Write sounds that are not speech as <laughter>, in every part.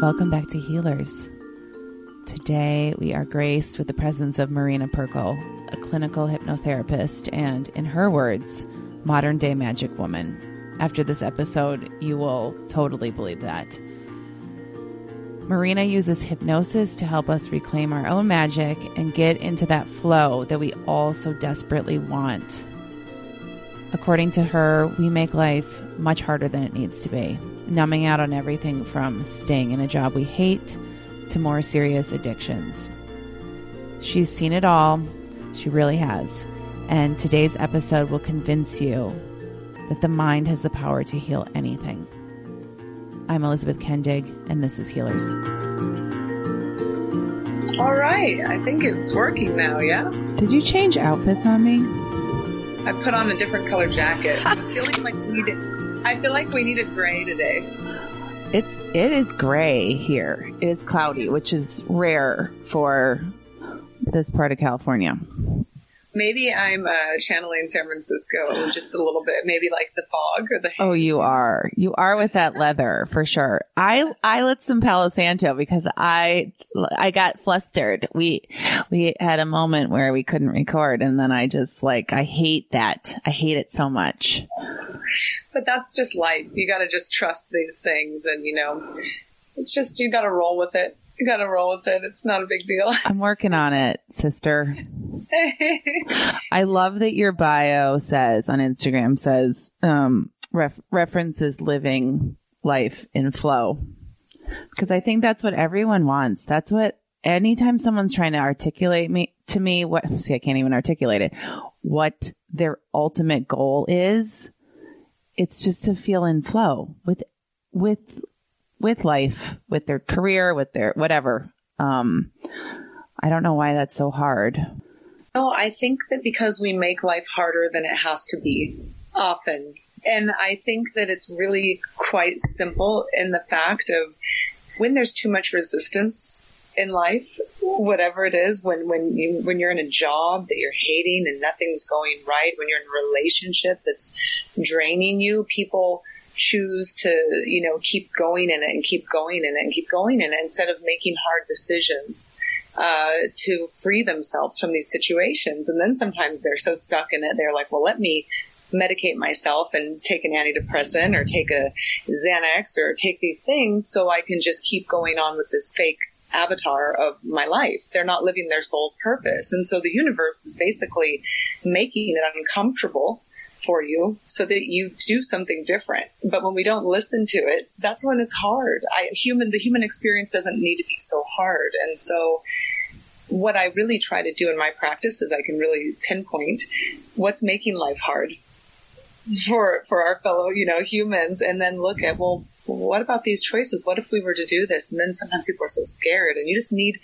Welcome back to Healers. Today we are graced with the presence of Marina Pirkle, a clinical hypnotherapist and, in her words, modern day magic woman. After this episode, you will totally believe that. Marina uses hypnosis to help us reclaim our own magic and get into that flow that we all so desperately want. According to her, we make life much harder than it needs to be, numbing out on everything from staying in a job we hate to more serious addictions. She's seen it all, she really has. And today's episode will convince you that the mind has the power to heal anything. I'm Elizabeth Kendig, and this is Healers. All right, I think it's working now, yeah? Did you change outfits on me? I put on a different color jacket. I'm <laughs> feeling like we need I feel like we needed gray today. It's it is gray here. It is cloudy, which is rare for this part of California. Maybe I'm uh, channeling San Francisco just a little bit. Maybe like the fog or the. Oh, you are. You are with that leather for sure. I I lit some Palo Santo because I I got flustered. We we had a moment where we couldn't record, and then I just like I hate that. I hate it so much. But that's just life. You got to just trust these things, and you know, it's just you got to roll with it. You got to roll with it. It's not a big deal. <laughs> I'm working on it, sister. <laughs> I love that your bio says on Instagram says um, ref- references living life in flow because I think that's what everyone wants. That's what anytime someone's trying to articulate me to me what see I can't even articulate it what their ultimate goal is it's just to feel in flow with with with life with their career with their whatever um I don't know why that's so hard. No, I think that because we make life harder than it has to be often. And I think that it's really quite simple in the fact of when there's too much resistance in life, whatever it is, when, when you, when you're in a job that you're hating and nothing's going right, when you're in a relationship that's draining you, people choose to, you know, keep going in it and keep going in it and keep going in it instead of making hard decisions. Uh, to free themselves from these situations. And then sometimes they're so stuck in it, they're like, well, let me medicate myself and take an antidepressant or take a Xanax or take these things so I can just keep going on with this fake avatar of my life. They're not living their soul's purpose. And so the universe is basically making it uncomfortable for you so that you do something different. But when we don't listen to it, that's when it's hard. I, human, the human experience doesn't need to be so hard. And so what I really try to do in my practice is I can really pinpoint what's making life hard for, for our fellow, you know, humans and then look at, well, what about these choices? What if we were to do this? And then sometimes people are so scared and you just need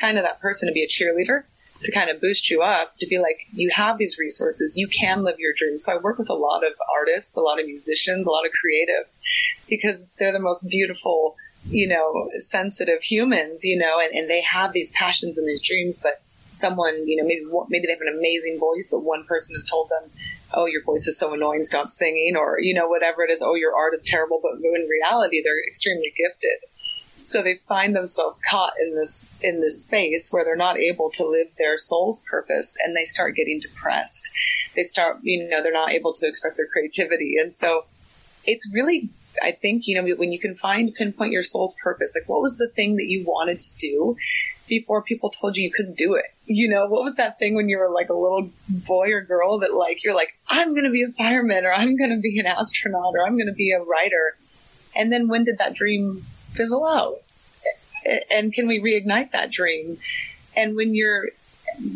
kind of that person to be a cheerleader to kind of boost you up to be like, you have these resources, you can live your dreams. So I work with a lot of artists, a lot of musicians, a lot of creatives because they're the most beautiful, you know, sensitive humans, you know, and, and they have these passions and these dreams, but someone, you know, maybe, maybe they have an amazing voice, but one person has told them, oh, your voice is so annoying, stop singing, or, you know, whatever it is, oh, your art is terrible, but in reality, they're extremely gifted. So they find themselves caught in this, in this space where they're not able to live their soul's purpose and they start getting depressed. They start, you know, they're not able to express their creativity. And so it's really, I think, you know, when you can find, pinpoint your soul's purpose, like what was the thing that you wanted to do before people told you you couldn't do it? You know, what was that thing when you were like a little boy or girl that like, you're like, I'm going to be a fireman or I'm going to be an astronaut or I'm going to be a writer. And then when did that dream fizzle out? And can we reignite that dream? And when you're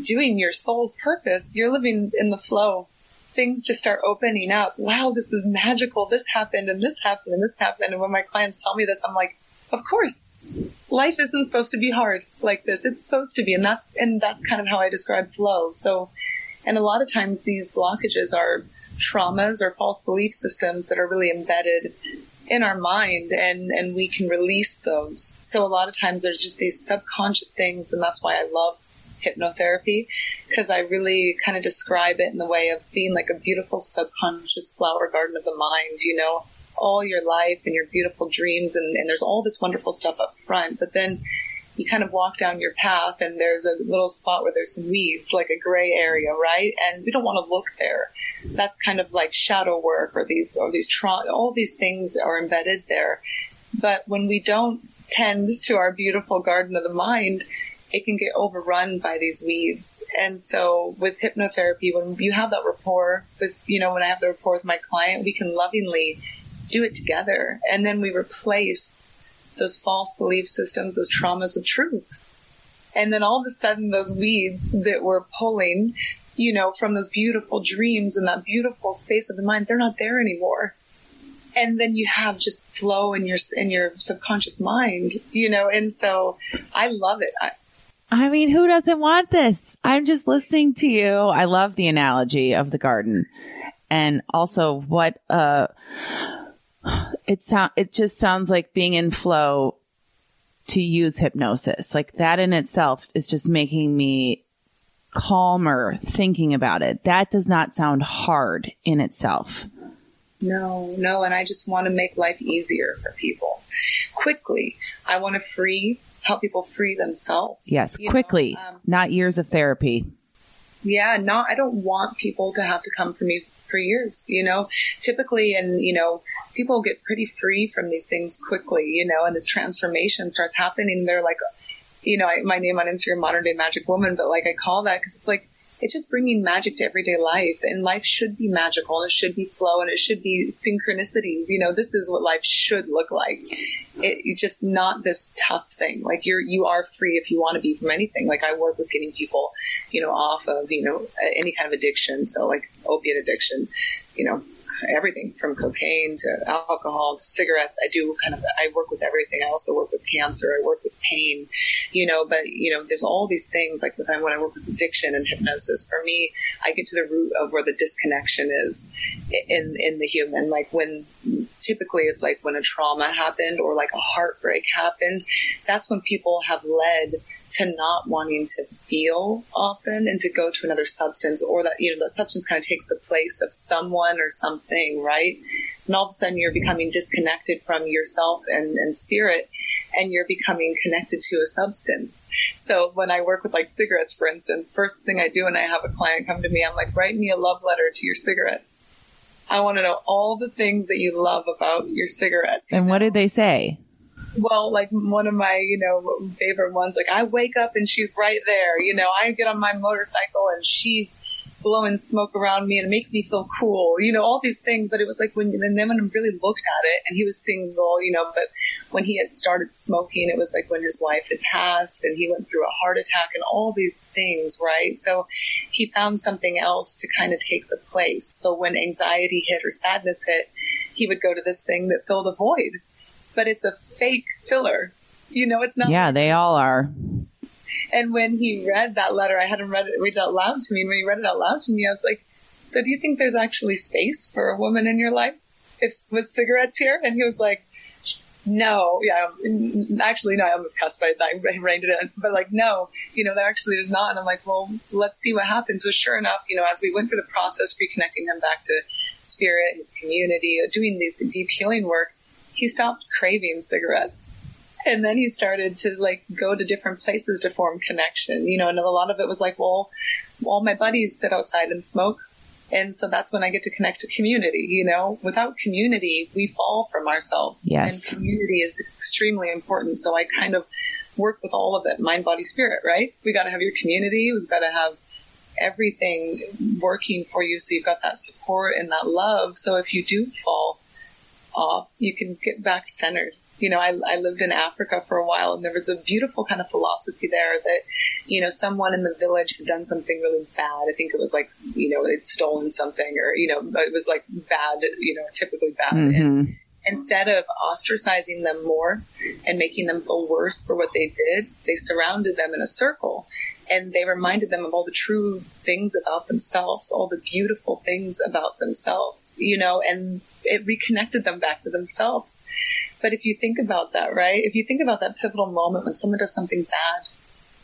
doing your soul's purpose, you're living in the flow. Things just start opening up. Wow, this is magical. This happened and this happened and this happened. And when my clients tell me this, I'm like, of course, life isn't supposed to be hard like this. It's supposed to be. And that's, and that's kind of how I describe flow. So, and a lot of times these blockages are traumas or false belief systems that are really embedded in our mind and, and we can release those. So a lot of times there's just these subconscious things and that's why I love hypnotherapy because I really kind of describe it in the way of being like a beautiful subconscious flower garden of the mind, you know, all your life and your beautiful dreams and, and there's all this wonderful stuff up front. But then you kind of walk down your path and there's a little spot where there's some weeds, like a gray area, right? And we don't want to look there. That's kind of like shadow work or these, or these, tra- all these things are embedded there. But when we don't tend to our beautiful garden of the mind, it can get overrun by these weeds. And so with hypnotherapy, when you have that rapport with, you know, when I have the rapport with my client, we can lovingly do it together. And then we replace those false belief systems, those traumas with truth. And then all of a sudden those weeds that we're pulling, you know, from those beautiful dreams and that beautiful space of the mind, they're not there anymore. And then you have just flow in your, in your subconscious mind, you know, and so I love it. I, I mean, who doesn't want this? I'm just listening to you. I love the analogy of the garden and also what, uh, it sound, it just sounds like being in flow to use hypnosis. Like that in itself is just making me calmer thinking about it. That does not sound hard in itself. No, no. And I just want to make life easier for people quickly. I want to free, help people free themselves. Yes, quickly, um, not years of therapy. Yeah, not, I don't want people to have to come for me for years, you know, typically, and, you know, people get pretty free from these things quickly, you know, and this transformation starts happening. They're like, you know, I, my name on Instagram, modern day magic woman, but like I call that because it's like, it's just bringing magic to everyday life and life should be magical and it should be flow and it should be synchronicities. You know, this is what life should look like. It, it's just not this tough thing. Like you're, you are free if you want to be from anything. Like I work with getting people, you know, off of, you know, any kind of addiction. So like opiate addiction, you know, everything from cocaine to alcohol to cigarettes. I do kind of, I work with everything. I also work with cancer. I work with pain, you know, but, you know, there's all these things like when I work with addiction and hypnosis, for me, I get to the root of where the disconnection is in, in the human. Like when typically it's like when a trauma happened or like a heartbreak happened, that's when people have led to not wanting to feel often and to go to another substance or that, you know, that substance kind of takes the place of someone or something, right? And all of a sudden you're becoming disconnected from yourself and, and spirit and you're becoming connected to a substance. So when I work with like cigarettes, for instance, first thing I do when I have a client come to me, I'm like, write me a love letter to your cigarettes. I want to know all the things that you love about your cigarettes. You and know? what did they say? well, like one of my, you know, favorite ones, like I wake up and she's right there. You know, I get on my motorcycle and she's blowing smoke around me and it makes me feel cool. You know, all these things. But it was like when, and then when I really looked at it and he was single, you know, but when he had started smoking, it was like when his wife had passed and he went through a heart attack and all these things, right? So he found something else to kind of take the place. So when anxiety hit or sadness hit, he would go to this thing that filled a void but it's a fake filler. You know, it's not. Yeah, they all are. And when he read that letter, I had him read it, read it out loud to me. And when he read it out loud to me, I was like, so do you think there's actually space for a woman in your life if with cigarettes here? And he was like, no, yeah, actually, no, I almost cussed, but I reined it in. But like, no, you know, there actually is not. And I'm like, well, let's see what happens. So sure enough, you know, as we went through the process, reconnecting him back to spirit, and his community, doing this deep healing work, he stopped craving cigarettes. And then he started to like go to different places to form connection, you know, and a lot of it was like, well, all my buddies sit outside and smoke. And so that's when I get to connect to community, you know, without community, we fall from ourselves. Yes. And community is extremely important. So I kind of work with all of it, mind, body, spirit, right? We got to have your community. We've got to have everything working for you. So you've got that support and that love. So if you do fall, off, you can get back centered. You know, I, I lived in Africa for a while and there was a beautiful kind of philosophy there that, you know, someone in the village had done something really bad. I think it was like, you know, they'd stolen something or, you know, it was like bad, you know, typically bad. Mm-hmm. And instead of ostracizing them more and making them feel worse for what they did, they surrounded them in a circle and they reminded them of all the true things about themselves, all the beautiful things about themselves, you know, and it reconnected them back to themselves. But if you think about that, right? If you think about that pivotal moment when someone does something bad,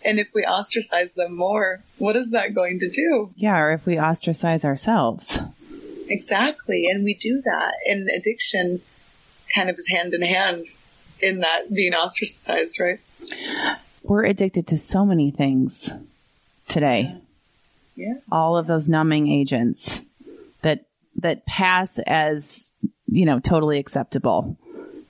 and if we ostracize them more, what is that going to do? Yeah, or if we ostracize ourselves. Exactly. And we do that in addiction. kind of is hand in hand in that being ostracized, right? We're addicted to so many things today. Yeah. All of those numbing agents that pass as, you know, totally acceptable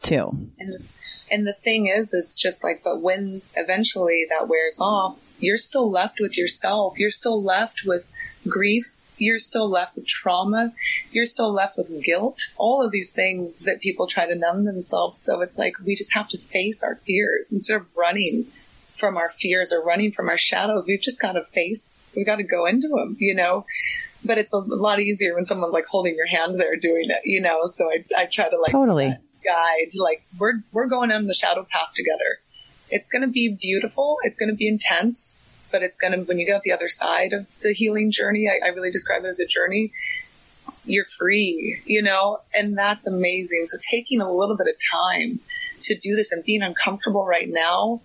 too. And and the thing is it's just like but when eventually that wears off, you're still left with yourself. You're still left with grief. You're still left with trauma. You're still left with guilt. All of these things that people try to numb themselves. So it's like we just have to face our fears instead of running from our fears or running from our shadows. We've just got to face, we've got to go into them, you know? But it's a lot easier when someone's like holding your hand there doing it, you know? So I, I try to like totally guide, like we're, we're going on the shadow path together. It's going to be beautiful. It's going to be intense but it's going to, when you get out the other side of the healing journey, I, I really describe it as a journey. You're free, you know, and that's amazing. So taking a little bit of time to do this and being uncomfortable right now,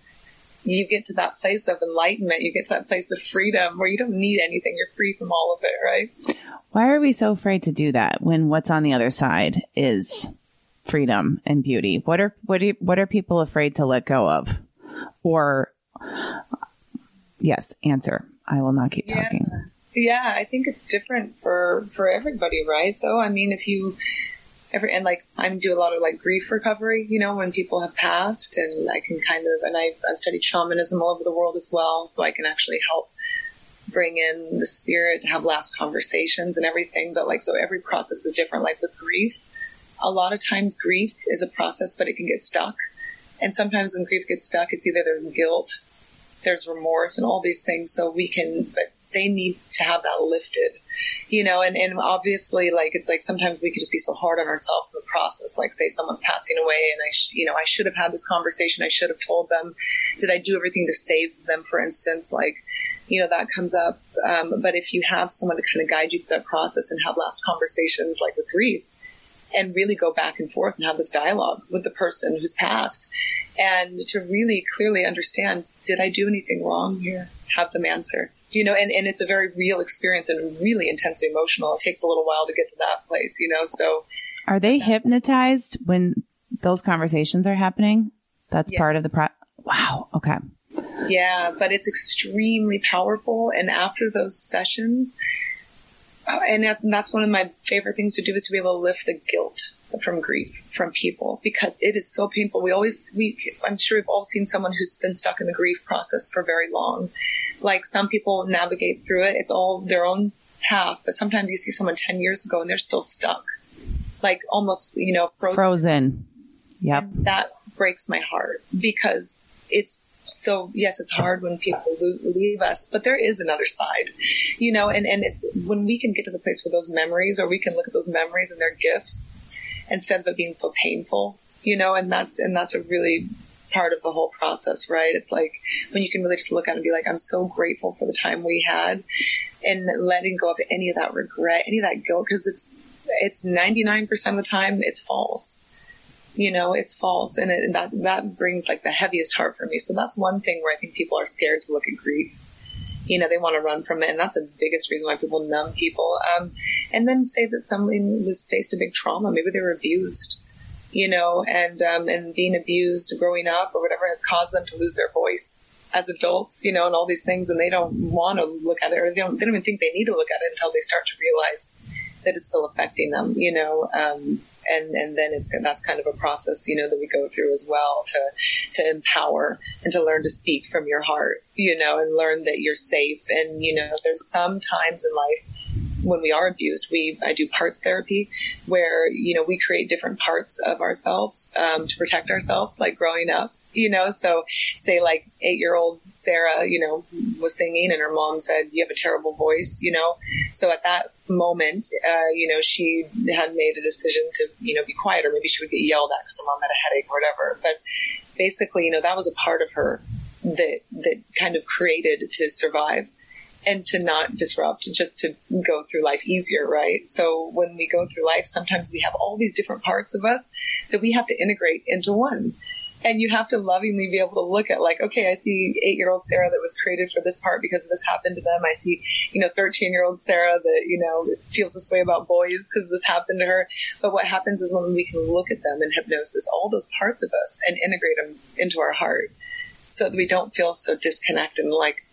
you get to that place of enlightenment. You get to that place of freedom where you don't need anything. You're free from all of it, right? Why are we so afraid to do that when what's on the other side is freedom and beauty? What are what are, what are people afraid to let go of? Or Yes, answer. I will not keep yeah. talking. Yeah, I think it's different for for everybody, right? Though, I mean, if you ever and like I do a lot of like grief recovery, you know, when people have passed, and I can kind of and I've, I've studied shamanism all over the world as well, so I can actually help bring in the spirit to have last conversations and everything. But like, so every process is different. Like with grief, a lot of times grief is a process, but it can get stuck. And sometimes when grief gets stuck, it's either there's guilt there's remorse and all these things. So we can, but they need to have that lifted, you know, and, and obviously like, it's like sometimes we could just be so hard on ourselves in the process. Like say someone's passing away and I, sh- you know, I should have had this conversation. I should have told them, did I do everything to save them, for instance? Like, you know, that comes up. Um, but if you have someone to kind of guide you through that process and have last conversations like with grief, and really go back and forth and have this dialogue with the person who's passed and to really clearly understand, did I do anything wrong here? Have them answer. You know, and, and it's a very real experience and really intensely emotional. It takes a little while to get to that place, you know, so. Are they hypnotized when those conversations are happening? That's yes. part of the pro. Wow. Okay. Yeah, but it's extremely powerful. And after those sessions, uh, and, that, and that's one of my favorite things to do is to be able to lift the guilt from grief from people because it is so painful. We always, we, I'm sure we've all seen someone who's been stuck in the grief process for very long. Like some people navigate through it. It's all their own path, but sometimes you see someone 10 years ago and they're still stuck. Like almost, you know, frozen. Frozen. Yep. And that breaks my heart because it's so yes, it's hard when people leave us, but there is another side, you know, and, and it's when we can get to the place where those memories or we can look at those memories and their gifts instead of it being so painful, you know, and that's, and that's a really part of the whole process, right? It's like when you can really just look at it and be like, I'm so grateful for the time we had and letting go of any of that regret, any of that guilt, because it's, it's 99% of the time it's false. You know, it's false. And, it, and that, that brings like the heaviest heart for me. So that's one thing where I think people are scared to look at grief you know, they want to run from it. And that's the biggest reason why people numb people. Um, and then say that someone was faced a big trauma. Maybe they were abused, you know, and, um, and being abused growing up or whatever has caused them to lose their voice as adults, you know, and all these things. And they don't want to look at it or they don't, they don't even think they need to look at it until they start to realize that it's still affecting them, you know. Um, and and then it's that's kind of a process you know that we go through as well to to empower and to learn to speak from your heart you know and learn that you're safe. And you know there's some times in life when we are abused. We i do parts therapy where you know we create different parts of ourselves um, to protect ourselves like growing up you know, so say like eight year old Sarah, you know, was singing and her mom said, you have a terrible voice, you know. So at that moment, uh, you know, she had made a decision to, you know, be quiet or maybe she would get yelled at because her mom had a headache or whatever. But basically, you know, that was a part of her that, that kind of created to survive and to not disrupt, just to go through life easier, right? So when we go through life, sometimes we have all these different parts of us that we have to integrate into one and you have to lovingly be able to look at like, okay, I see eight year old Sarah that was created for this part because this happened to them. I see, you know, 13 year old Sarah that, you know, feels this way about boys because this happened to her. But what happens is when we can look at them in hypnosis, all those parts of us and integrate them into our heart so that we don't feel so disconnected and like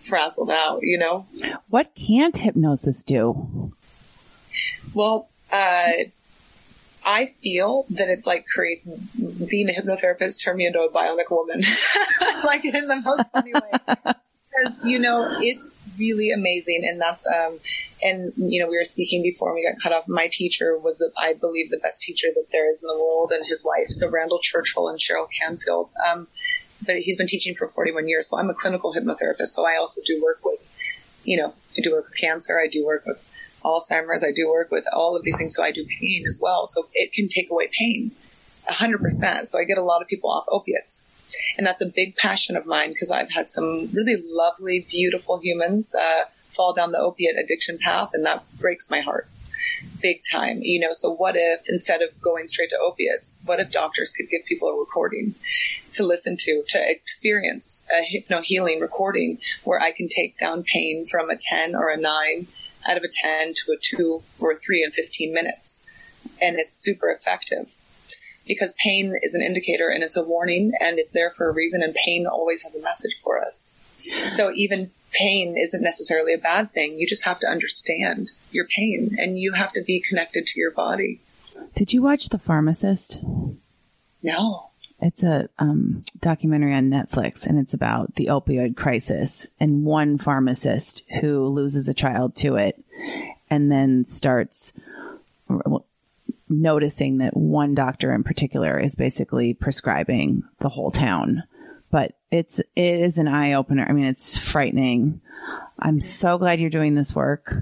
frazzled out, you know? What can't hypnosis do? Well, uh, I feel that it's like creates being a hypnotherapist turned me into a bionic woman, <laughs> like in the most funny way. Because you know it's really amazing, and that's um, and you know we were speaking before we got cut off. My teacher was the I believe the best teacher that there is in the world, and his wife, so Randal Churchill and Cheryl Canfield. Um, but he's been teaching for 41 years, so I'm a clinical hypnotherapist. So I also do work with, you know, I do work with cancer, I do work with Alzheimer's. I do work with all of these things, so I do pain as well. So it can take away pain, hundred percent. So I get a lot of people off opiates, and that's a big passion of mine because I've had some really lovely, beautiful humans uh, fall down the opiate addiction path, and that breaks my heart big time. You know, so what if instead of going straight to opiates, what if doctors could give people a recording to listen to, to experience a hypno healing recording where I can take down pain from a 10 or a 9 out of a 10 to a 2 or a 3 in 15 minutes. And it's super effective because pain is an indicator and it's a warning and it's there for a reason and pain always has a message for us. So even pain isn't necessarily a bad thing. You just have to understand your pain and you have to be connected to your body. Did you watch The Pharmacist? No. It's a um, documentary on Netflix, and it's about the opioid crisis and one pharmacist who loses a child to it, and then starts noticing that one doctor in particular is basically prescribing the whole town. But it's it is an eye opener. I mean, it's frightening. I'm so glad you're doing this work.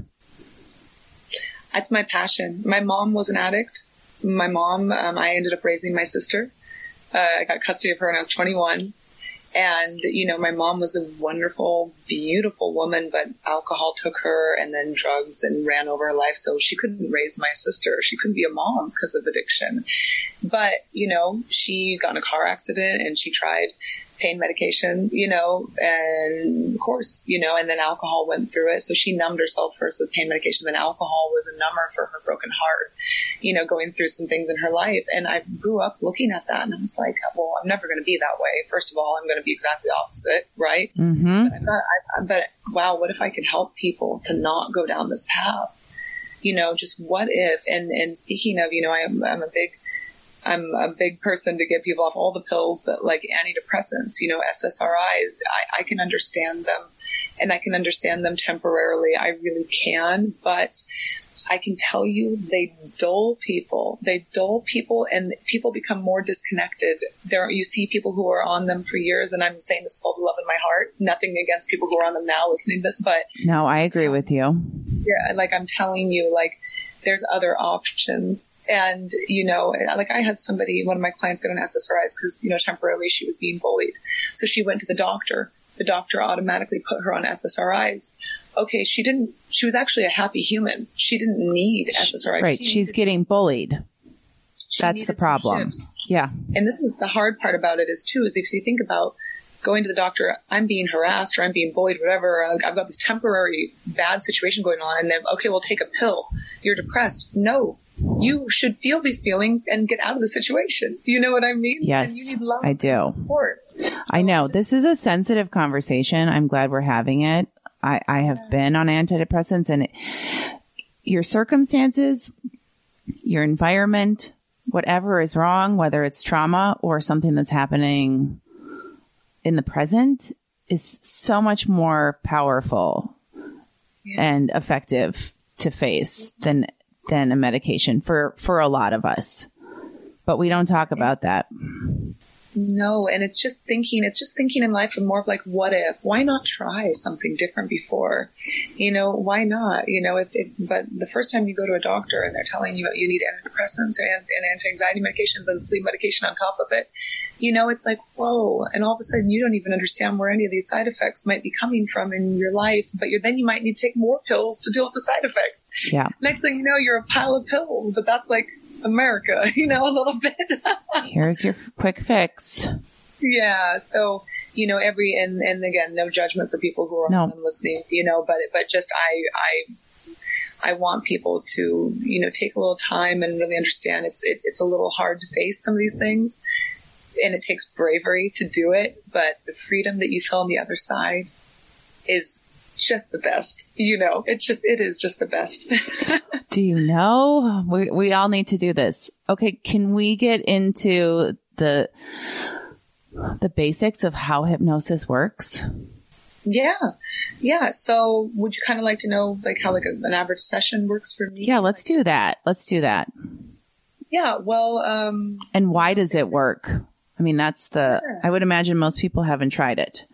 That's my passion. My mom was an addict. My mom, um, I ended up raising my sister uh, I got custody of her when I was 21. And, you know, my mom was a wonderful, beautiful woman, but alcohol took her and then drugs and ran over her life. So she couldn't raise my sister. She couldn't be a mom because of addiction. But, you know, she got in a car accident and she tried pain medication, you know, and of course, you know, and then alcohol went through it. So she numbed herself first with pain medication. Then alcohol was a number for her broken heart, you know, going through some things in her life. And I grew up looking at that and I was like, well, I'm never going to be that way. First of all, I'm going to be exactly opposite, right? Mm-hmm. But, I thought, I, but wow, what if I could help people to not go down this path? You know, just what if? And and speaking of, you know, I am I'm a big I'm a big person to get people off all the pills that like antidepressants, you know, SSRIs. I, I can understand them and I can understand them temporarily. I really can, but I can tell you they dull people. They dull people and people become more disconnected. There, you see people who are on them for years and I'm saying this with all the love in my heart. Nothing against people who are on them now listening to this, but. No, I agree with you. Yeah. Like I'm telling you, like, there's other options. And, you know, like I had somebody, one of my clients got an SSRIs because, you know, temporarily she was being bullied. So she went to the doctor. The doctor automatically put her on SSRIs. Okay, she didn't, she was actually a happy human. She didn't need SSRIs. Right. She She's getting bullied. That's the problem. Yeah. And this is the hard part about it is too, is if you think about going to the doctor, I'm being harassed or I'm being bullied, whatever. I've got this temporary bad situation going on, and then okay, we'll take a pill. You're depressed. No, you should feel these feelings and get out of the situation. You know what I mean? Yes, I do. Support. So I know this is a sensitive conversation. I'm glad we're having it. I, I have yeah. been on antidepressants, and it, your circumstances, your environment, whatever is wrong, whether it's trauma or something that's happening in the present is so much more powerful yeah. and effective to face than than a medication for for a lot of us. But we don't talk about that. No, and it's just thinking, it's just thinking in life and more of like, what if? Why not try something different before? You know, why not? You know, if, if but the first time you go to a doctor and they're telling you you need antidepressants and, and anti-anxiety medication, then sleep medication on top of it, you know, it's like, whoa. And all of a sudden you don't even understand where any of these side effects might be coming from in your life, but you're, then you might need to take more pills to deal with the side effects. Yeah. Next thing you know, you're a pile of pills, but that's like America, <laughs> you know, a little bit. <laughs> Here's your quick fix. Yeah. So, you know, every, and, and again, no judgment for people who are no. listening, you know, but, but just I, I, I want people to, you know, take a little time and really understand it's, it, it's a little hard to face some of these things and it takes bravery to do it, but the freedom that you feel on the other side is just the best. You know, it's just, it is just the best. <laughs> do you know? We, we all need to do this. Okay. Can we get into the, the basics of how hypnosis works? Yeah. Yeah. So would you kind of like to know like how like a, an average session works for me? Yeah, let's do that. Let's do that. Yeah. Well, um, and why does it work? I mean, that's the, I would imagine most people haven't tried it.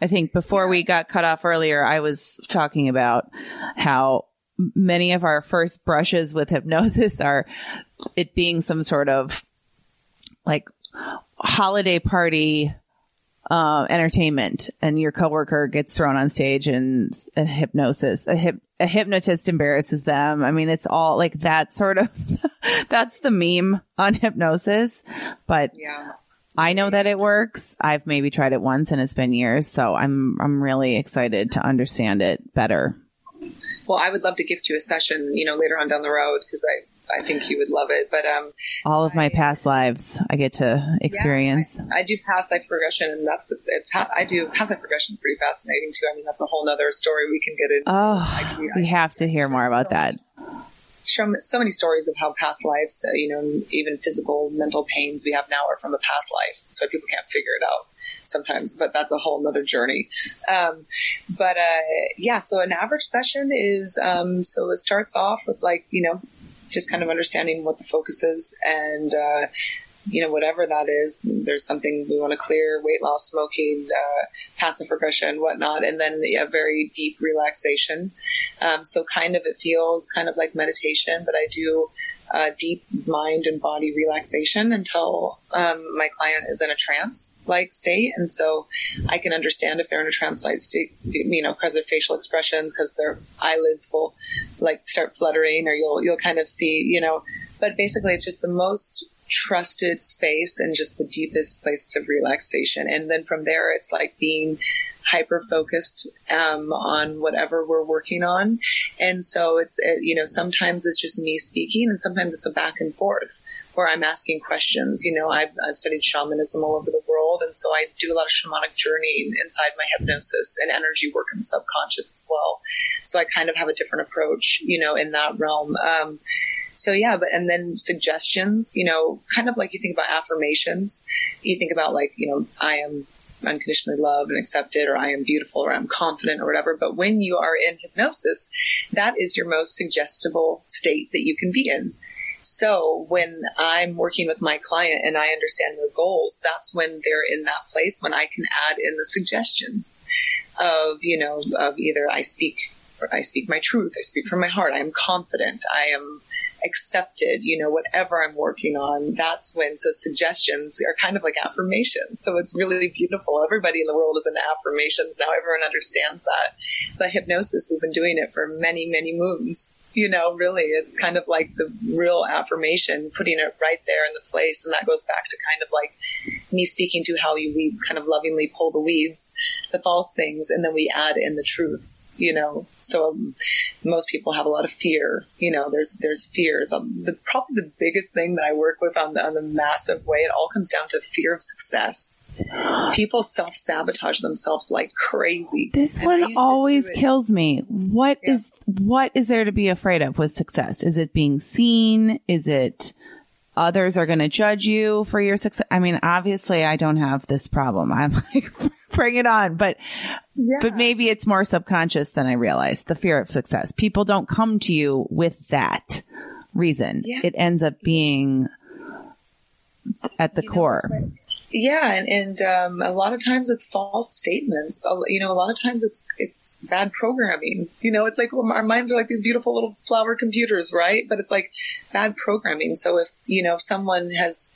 I think before we got cut off earlier, I was talking about how many of our first brushes with hypnosis are it being some sort of like holiday party uh, entertainment and your coworker gets thrown on stage and a hypnosis, a hip, a hypnotist embarrasses them. I mean, it's all like that sort of, <laughs> that's the meme on hypnosis, but yeah. I know that it works. I've maybe tried it once and it's been years. So I'm, I'm really excited to understand it better. Well, I would love to gift you a session, you know, later on down the road because I, I think you would love it. But um, all of my I, past lives, I get to experience. Yeah, I, I, do past life regression, and that's it, I do past life regression. Pretty fascinating too. I mean, that's a whole other story we can get into. Oh, we have to hear more about that so, so many stories of how past lives, uh, you know, even physical, mental pains we have now are from a past life. So people can't figure it out sometimes, but that's a whole nother journey. Um, but, uh, yeah, so an average session is, um, so it starts off with like, you know, just kind of understanding what the focus is and, uh, you know, whatever that is, there's something we want to clear, weight loss, smoking, uh, passive regression, whatnot, and then a very deep relaxation. Um, so kind of it feels kind of like meditation, but I do uh, deep mind and body relaxation until um, my client is in a trance like state. And so I can understand if they're in a trance like state, you know, because of facial expressions, because their eyelids will like start fluttering or you'll, you'll kind of see, you know, but basically it's just the most trusted space and just the deepest place of relaxation. And then from there, it's like being hyper focused um, on whatever we're working on. And so it's, it, you know, sometimes it's just me speaking and sometimes it's a back and forth where I'm asking questions. You know, I've, I've studied shamanism all over the world. And so I do a lot of shamanic journeying inside my hypnosis and energy work in the subconscious as well. So I kind of have a different approach, you know, in that realm. Um, so yeah, but and then suggestions, you know, kind of like you think about affirmations. You think about like, you know, I am unconditionally loved and accepted or I am beautiful or I'm confident or whatever. But when you are in hypnosis, that is your most suggestible state that you can be in. So when I'm working with my client and I understand their goals, that's when they're in that place when I can add in the suggestions of, you know, of either I speak I speak my truth, I speak from my heart, I am confident, I am accepted, you know, whatever I'm working on, that's when, so suggestions are kind of like affirmations. So it's really beautiful. Everybody in the world is in affirmations now. Everyone understands that. But hypnosis, we've been doing it for many, many moons you know, really, it's kind of like the real affirmation, putting it right there in the place. And that goes back to kind of like me speaking to how you, we kind of lovingly pull the weeds, the false things, and then we add in the truths, you know. So um, most people have a lot of fear, you know, there's, there's fears. Um, the, probably the biggest thing that I work with on the, on the massive way, it all comes down to fear of success people self sabotage themselves like crazy. This and one always kills me. What yeah. is what is there to be afraid of with success? Is it being seen? Is it others are going to judge you for your success? I mean, obviously I don't have this problem. I'm like, <laughs> bring it on. But, yeah. but maybe it's more subconscious than I realized. The fear of success. People don't come to you with that reason. Yeah. It ends up being at the you core. Yeah, and, and um, a lot of times it's false statements. You know, a lot of times it's it's bad programming. You know, it's like well, our minds are like these beautiful little flower computers, right? But it's like bad programming. So if you know if someone has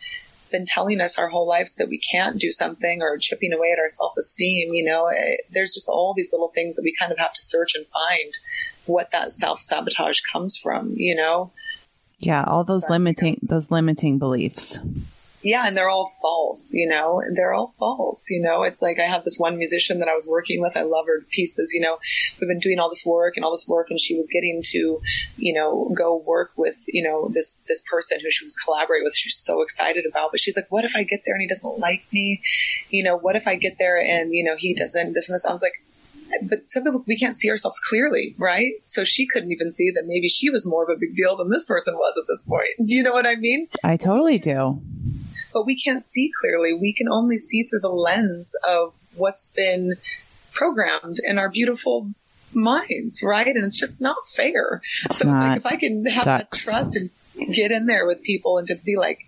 been telling us our whole lives that we can't do something or chipping away at our self-esteem, you know, it, eh, there's just all these little things that we kind of have to search and find what that self-sabotage comes from, you know. Yeah, all those limiting those limiting beliefs. Yeah, and they're all false, you know, they're all false, you know. It's like I have this one musician that I was working with. I love her pieces, you know. We've been doing all this work and all this work and she was getting to, you know, go work with, you know, this this person who she was collaborating with. She's so excited about, but she's like, "What if I get there and he doesn't like me? You know, what if I get there and, you know, he doesn't this and this?" I was like, but some people we can't see ourselves clearly, right? So she couldn't even see that maybe she was more of a big deal than this person was at this point. Do you know what I mean? I totally do. But we can't see clearly. We can only see through the lens of what's been programmed in our beautiful minds, right? And it's just not fair. It's so not. it's like if I can have Sucks. that trust and get in there with people and to be like,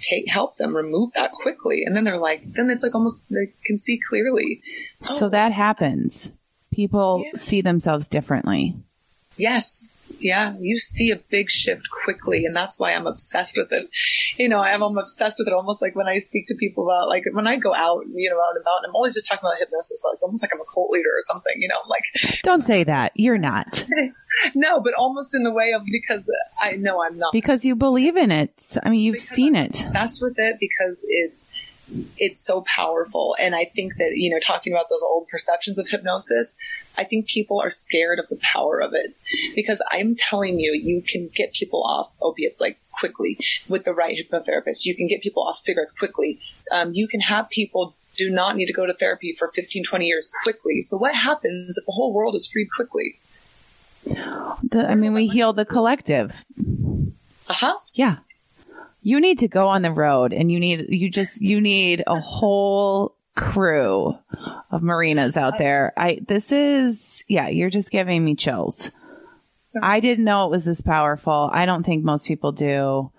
take help them remove that quickly, and then they're like, then it's like almost they can see clearly. So oh. that happens. People Yeah. see themselves differently. Yes. Yeah. You see a big shift quickly. And that's why I'm obsessed with it. You know, I'm, I'm obsessed with it almost like when I speak to people about, like, when I go out, you know, out and about, and I'm always just talking about hypnosis, like almost like I'm a cult leader or something, you know, I'm like, <laughs> Don't say that. You're not. <laughs> no, but almost in the way of because I know I'm not. Because you believe in it. I mean, you've Because seen I'm it. obsessed with it because it's it's so powerful. And i think that you know talking about those old perceptions of hypnosis i think people are scared of the power of it. Because i'm telling you you can get people off opiates like quickly with the right hypnotherapist. You can get people off cigarettes quickly. Um, you can have people do not need to go to therapy for 15 20 years quickly. So what happens if the whole world is freed quickly? The, I mean, we heal the collective. uh-huh. Yeah. You need to go on the road and you need, you just, you need a whole crew of marinas out there. I, this is, yeah, you're just giving me chills. I didn't know it was this powerful. I don't think most people do.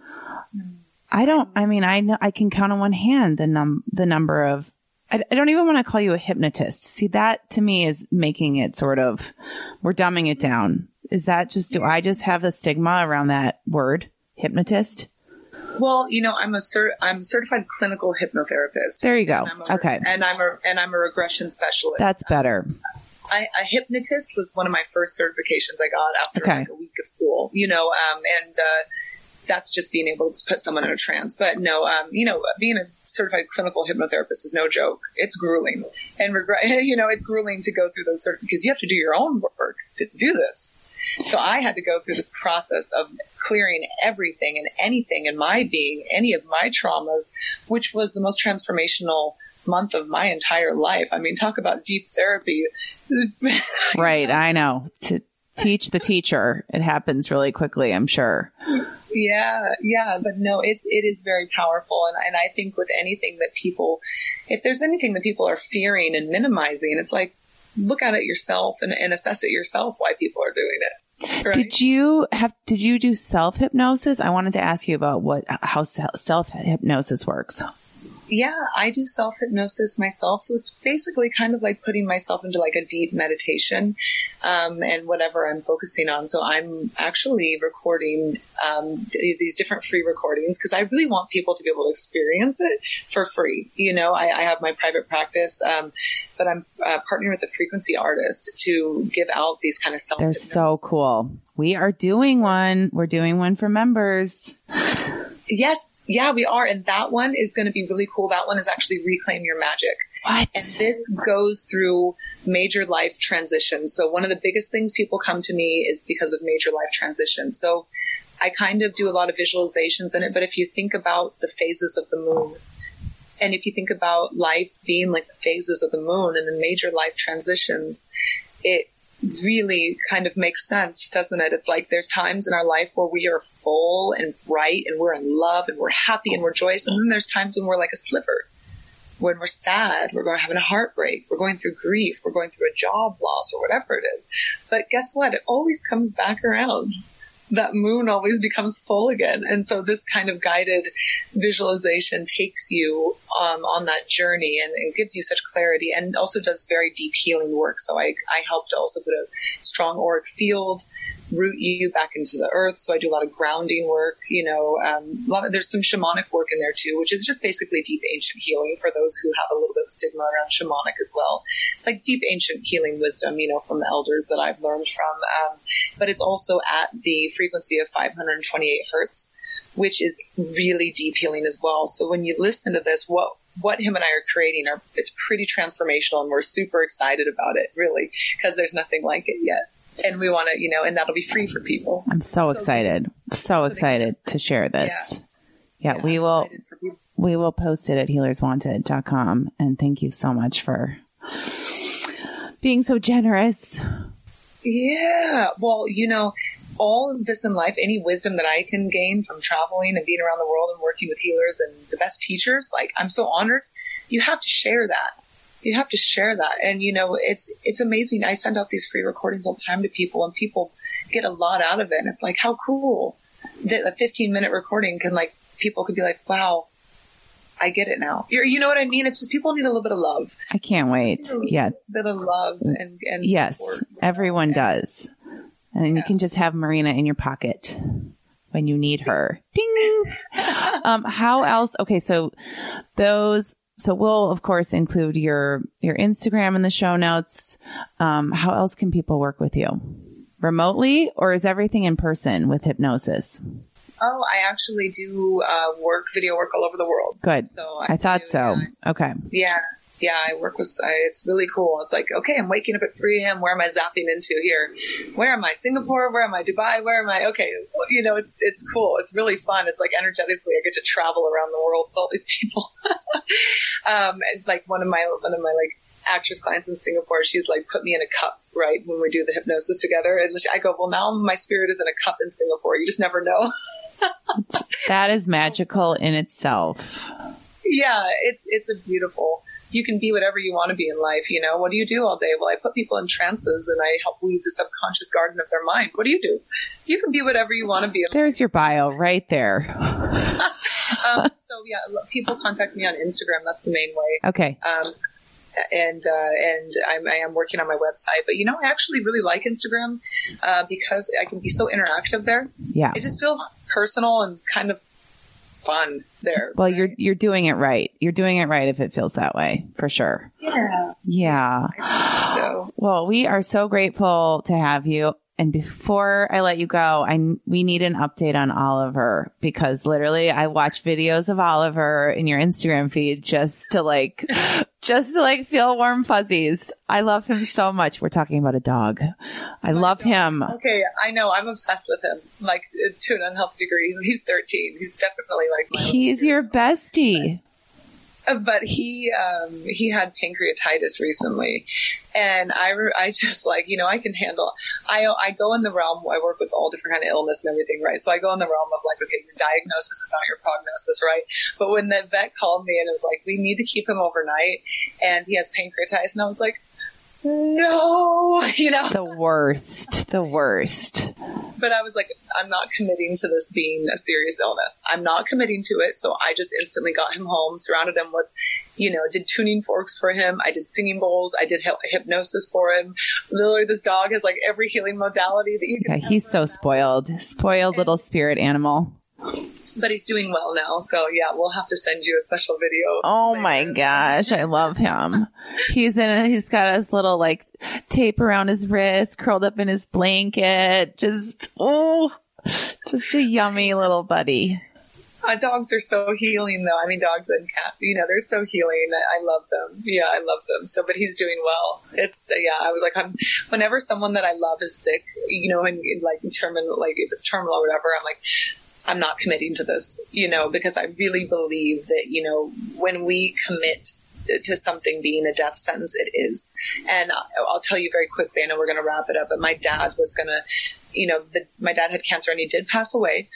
I don't, I mean, I know, I can count on one hand the num, the number of, I, I don't even want to call you a hypnotist. See, that to me is making it sort of, we're dumbing it down. Is that just, do I just have the stigma around that word, hypnotist? Well you know i'm a cert- i'm a certified clinical hypnotherapist There you go. And a- Okay. and i'm a and i'm a regression specialist That's better. I, a hypnotist was one of my first certifications I got after Okay. like a week of school, you know, um, and uh, that's just being able to put someone in a trance. But no, um, you know, being a certified clinical hypnotherapist is no joke. It's grueling, and regret, <laughs> you know, it's grueling to go through those cert because you have to do your own work to do this. So I had to go through this process of clearing everything and anything in my being, any of my traumas, which was the most transformational month of my entire life. I mean, talk about deep therapy. <laughs> Right. I know. To teach the teacher, it happens really quickly, I'm sure. Yeah, yeah, but no, it's it is very powerful, and and I think with anything that people, if there's anything that people are fearing and minimizing, it's like look at it yourself and, and assess it yourself why people are doing it. Right? Did you have, did you do self hypnosis? I wanted to ask you about what, how self hypnosis works. yeah, I do self hypnosis myself, so it's basically kind of like putting myself into like a deep meditation, um, and whatever I'm focusing on. So I'm actually recording um, th- these different free recordings because I really want people to be able to experience it for free. You know, I, I have my private practice, um, but I'm uh, partnering with a frequency artist to give out these kind of self. They're so cool. We are doing one. We're doing one for members. Yes, yeah, we are, and that one is going to be really cool. That one is actually reclaim your magic. What? And this goes through major life transitions. So one of the biggest things people come to me is because of major life transitions. So I kind of do a lot of visualizations in it, but if you think about the phases of the moon, and if you think about life being like the phases of the moon and the major life transitions, it really kind of makes sense, doesn't it? It's like there's times in our life where we are full and bright and we're in love and we're happy and we're joyous. And then there's times when we're like a sliver when we're sad, we're going having a heartbreak, we're going through grief, we're going through a job loss or whatever it is. But guess what? It always comes back around. That moon always becomes full again. And so this kind of guided visualization takes you um, on that journey and, and gives you such clarity and also does very deep healing work. So I, I help to also put a strong auric field, root you back into the earth. So I do a lot of grounding work, you know, um, a lot of, there's some shamanic work in there too, which is just basically deep ancient healing for those who have a little bit of stigma around shamanic as well. It's like deep ancient healing wisdom, you know, from the elders that I've learned from. Um, but it's also at the frequency of 528 hertz, which is really deep healing as well. So when you listen to this, what what him and I are creating are it's pretty transformational, and we're super excited about it, really, because there's nothing like it yet. And we want to, you know, and that'll be free for people. I'm so, so excited, so excited to share this. Yeah, yeah, yeah we will. We will post it at healerswanted.com. And thank you so much for being so generous. Yeah. Well, you know, all of this in life, any wisdom that I can gain from traveling and being around the world and working with healers and the best teachers, like I'm so honored. You have to share that. You have to share that. And you know, it's it's amazing. I send out these free recordings all the time to people and people get a lot out of it. And it's like how cool that a 15 minute recording can like people could be like, wow, I get it now. You're, you know what I mean? It's just people need a little bit of love. I can't wait. Yeah. bit of love and, and yes, support. everyone does. And yeah. you can just have Marina in your pocket when you need her. Ding. um, how else? Okay. So those, so we'll of course include your, your Instagram in the show notes. Um, how else can people work with you? Remotely or is everything in person with hypnosis? Oh, I actually do uh, work, video work all over the world. Good. So I, I thought do, so. Yeah. Okay. Yeah. Yeah, I work with, I, it's really cool. It's like, okay, I'm waking up at 3 a.m. Where am I zapping into here? Where am I? Singapore? Where am I? Dubai? Where am I? Okay. You know, it's, it's cool. It's really fun. It's like energetically, I get to travel around the world with all these people. <laughs> um, like one of my, one of my like actress clients in Singapore, she's like put me in a cup, right, when we do the hypnosis together. And I go, well, now my spirit is in a cup in Singapore. You just never know. that is magical in itself. <laughs> Yeah, it's it's a beautiful. You can be whatever you want to be in life. You know, what do you do all day? Well, I put people in trances and I help weave the subconscious garden of their mind. What do you do? You can be whatever you want to be. There's your bio right there. <laughs> um, so yeah, people contact me on Instagram. That's the main way. Okay. Um, and uh, and I'm, I am working on my website. But you know, I actually really like Instagram uh, because I can be so interactive there. Yeah, it just feels personal and kind of fun there. Well, right? you're you're doing it right. You're doing it right if it feels that way, for sure. Yeah. Yeah. So. Well, we are so grateful to have you. And before I let you go, I we need an update on Oliver because literally I watch videos of Oliver in your Instagram feed just to like <laughs> just to like feel warm fuzzies. I love him so much. We're talking about a dog. I My love dog. him. Okay, I know. I'm obsessed with him, like to an unhealthy degree. He's 13. He's definitely like He's your bestie <laughs> but he um, he had pancreatitis recently, and I I just like you know I can handle. I I go in the realm. I work with all different kind of illness and everything, right? So I go in the realm of like, okay, your diagnosis is not your prognosis, right? But when the vet called me and was like, we need to keep him overnight, and he has pancreatitis, and I was like, no, <laughs> you know, the worst, the worst. But I was like, I'm not committing to this being a serious illness. I'm not committing to it. So I just instantly got him home, surrounded him with, you know, did tuning forks for him. I did singing bowls. I did hypnosis for him. Literally, this dog has like every healing modality that you can. Yeah, he's so spoiled, spoiled and, little spirit animal but he's doing well now. So yeah, we'll have to send you a special video. Oh later. my gosh, I love him. he's in. He's got his little like tape around his wrist, curled up in his blanket. Just oh, just a yummy little buddy. Uh, dogs are so healing, though. I mean, dogs and cats, you know, they're so healing. I, I love them. Yeah, I love them. So, but he's doing well. It's, uh, yeah, I was like, I'm, whenever someone that I love is sick, you know, and like terminal, like if it's terminal or whatever, I'm like, I'm not committing to this, you know, because I really believe that, you know, when we commit to something being a death sentence, it is. And I'll tell you very quickly, I know we're going to wrap it up, but my dad was going to, you know, the, my dad had cancer and he did pass away,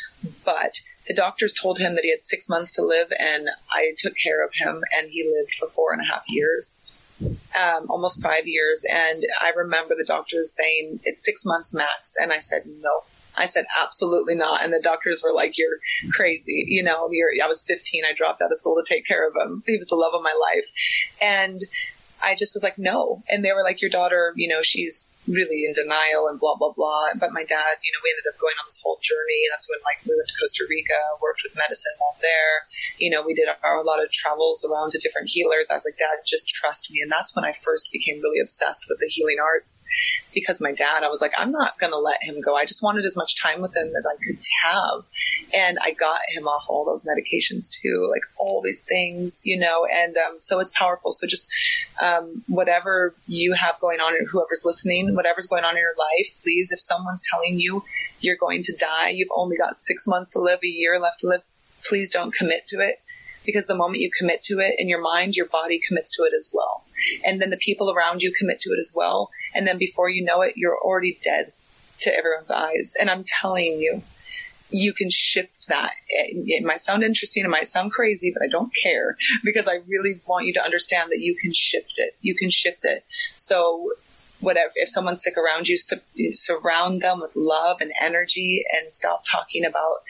but the doctors told him that he had six months to live and I took care of him and he lived for four and a half years. Um, almost five years. And I remember the doctors saying it's six months max. And I said, no, I said, absolutely not. And the doctors were like, you're crazy. You know, you're, I was 15. I dropped out of school to take care of him. He was the love of my life. And I just was like, no. And they were like, your daughter, you know, she's really in denial and blah, blah, blah. But my dad, you know, we ended up going on this whole journey. That's when like we went to Costa Rica, worked with medicine while there. You know, we did a lot of travels around to different healers. I was like, dad, just trust me. And that's when I first became really obsessed with the healing arts because my dad, I was like, I'm not going to let him go. I just wanted as much time with him as I could have. And I got him off all those medications too, like all these things, you know, and um, so it's powerful. So just um, whatever you have going on, or whoever's listening, whatever's going on in your life, please, if someone's telling you you're going to die, you've only got six months to live, a year left to live, please don't commit to it because the moment you commit to it in your mind, your body commits to it as well. And then the people around you commit to it as well. And then before you know it, you're already dead to everyone's eyes. And I'm telling you, you can shift that. It, it, might sound interesting, it might sound crazy, but I don't care <laughs> because I really want you to understand that you can shift it. You can shift it. So whatever, if someone's sick around you, su- surround them with love and energy and stop talking about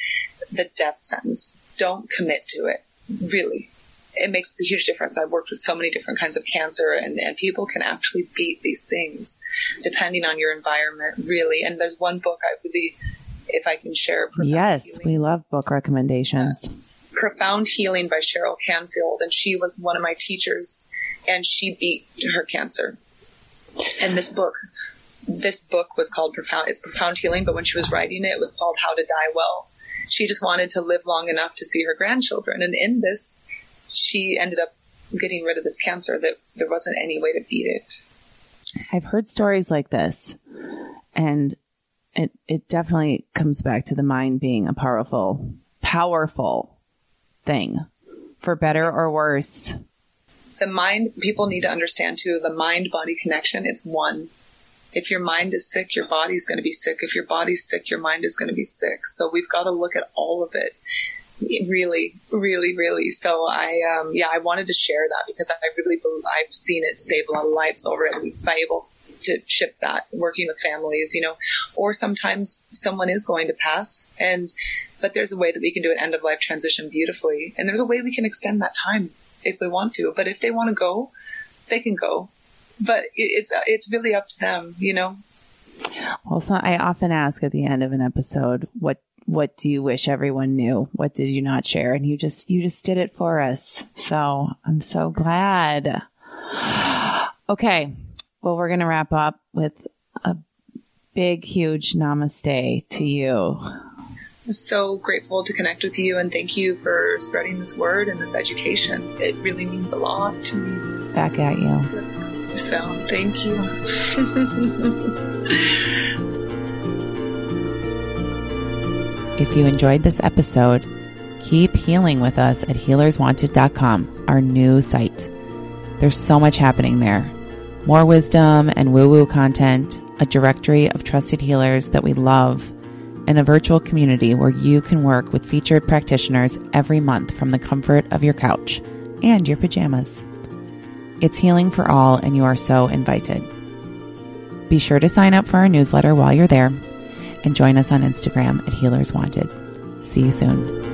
the death sentence. Don't commit to it. Really. It makes a huge difference. I've worked with so many different kinds of cancer and, and people can actually beat these things depending on your environment, really. And there's one book I really, if I can share. Yes, healing. we love book recommendations. Uh, Profound Healing by Cheryl Canfield. And she was one of my teachers and she beat her cancer. And this book, this book was called Profound, it's Profound Healing, but when she was writing it, it was called How to Die Well. She just wanted to live long enough to see her grandchildren. And in this, she ended up getting rid of this cancer that there wasn't any way to beat it. I've heard stories like this and it, it definitely comes back to the mind being a powerful, powerful thing for better or worse the mind, people need to understand too, the mind body connection, it's one. If your mind is sick, your body's going to be sick. If your body's sick, your mind is going to be sick. So we've got to look at all of it. Really, really, really. So I, um, yeah, I wanted to share that because I really, believe, I've seen it save a lot of lives already by able to ship that working with families, you know, or sometimes someone is going to pass and, but there's a way that we can do an end of life transition beautifully. And there's a way we can extend that time if they want to. But if they want to go, they can go. But it's it's really up to them, you know. Well, so I often ask at the end of an episode, what what do you wish everyone knew? What did you not share? And you just you just did it for us. So I'm so glad. Okay. Well, we're gonna wrap up with a big, huge namaste to you so grateful to connect with you and thank you for spreading this word and this education. It really means a lot to me. Back at you. So thank you. <laughs> if you enjoyed this episode, keep healing with us at healerswanted.com, our new site. There's so much happening there. More wisdom and woo woo content, a directory of trusted healers that we love and a virtual community where you can work with featured practitioners every month from the comfort of your couch and your pajamas. It's healing for all, and you are so invited. Be sure to sign up for our newsletter while you're there and join us on Instagram at Healers Wanted. See you soon.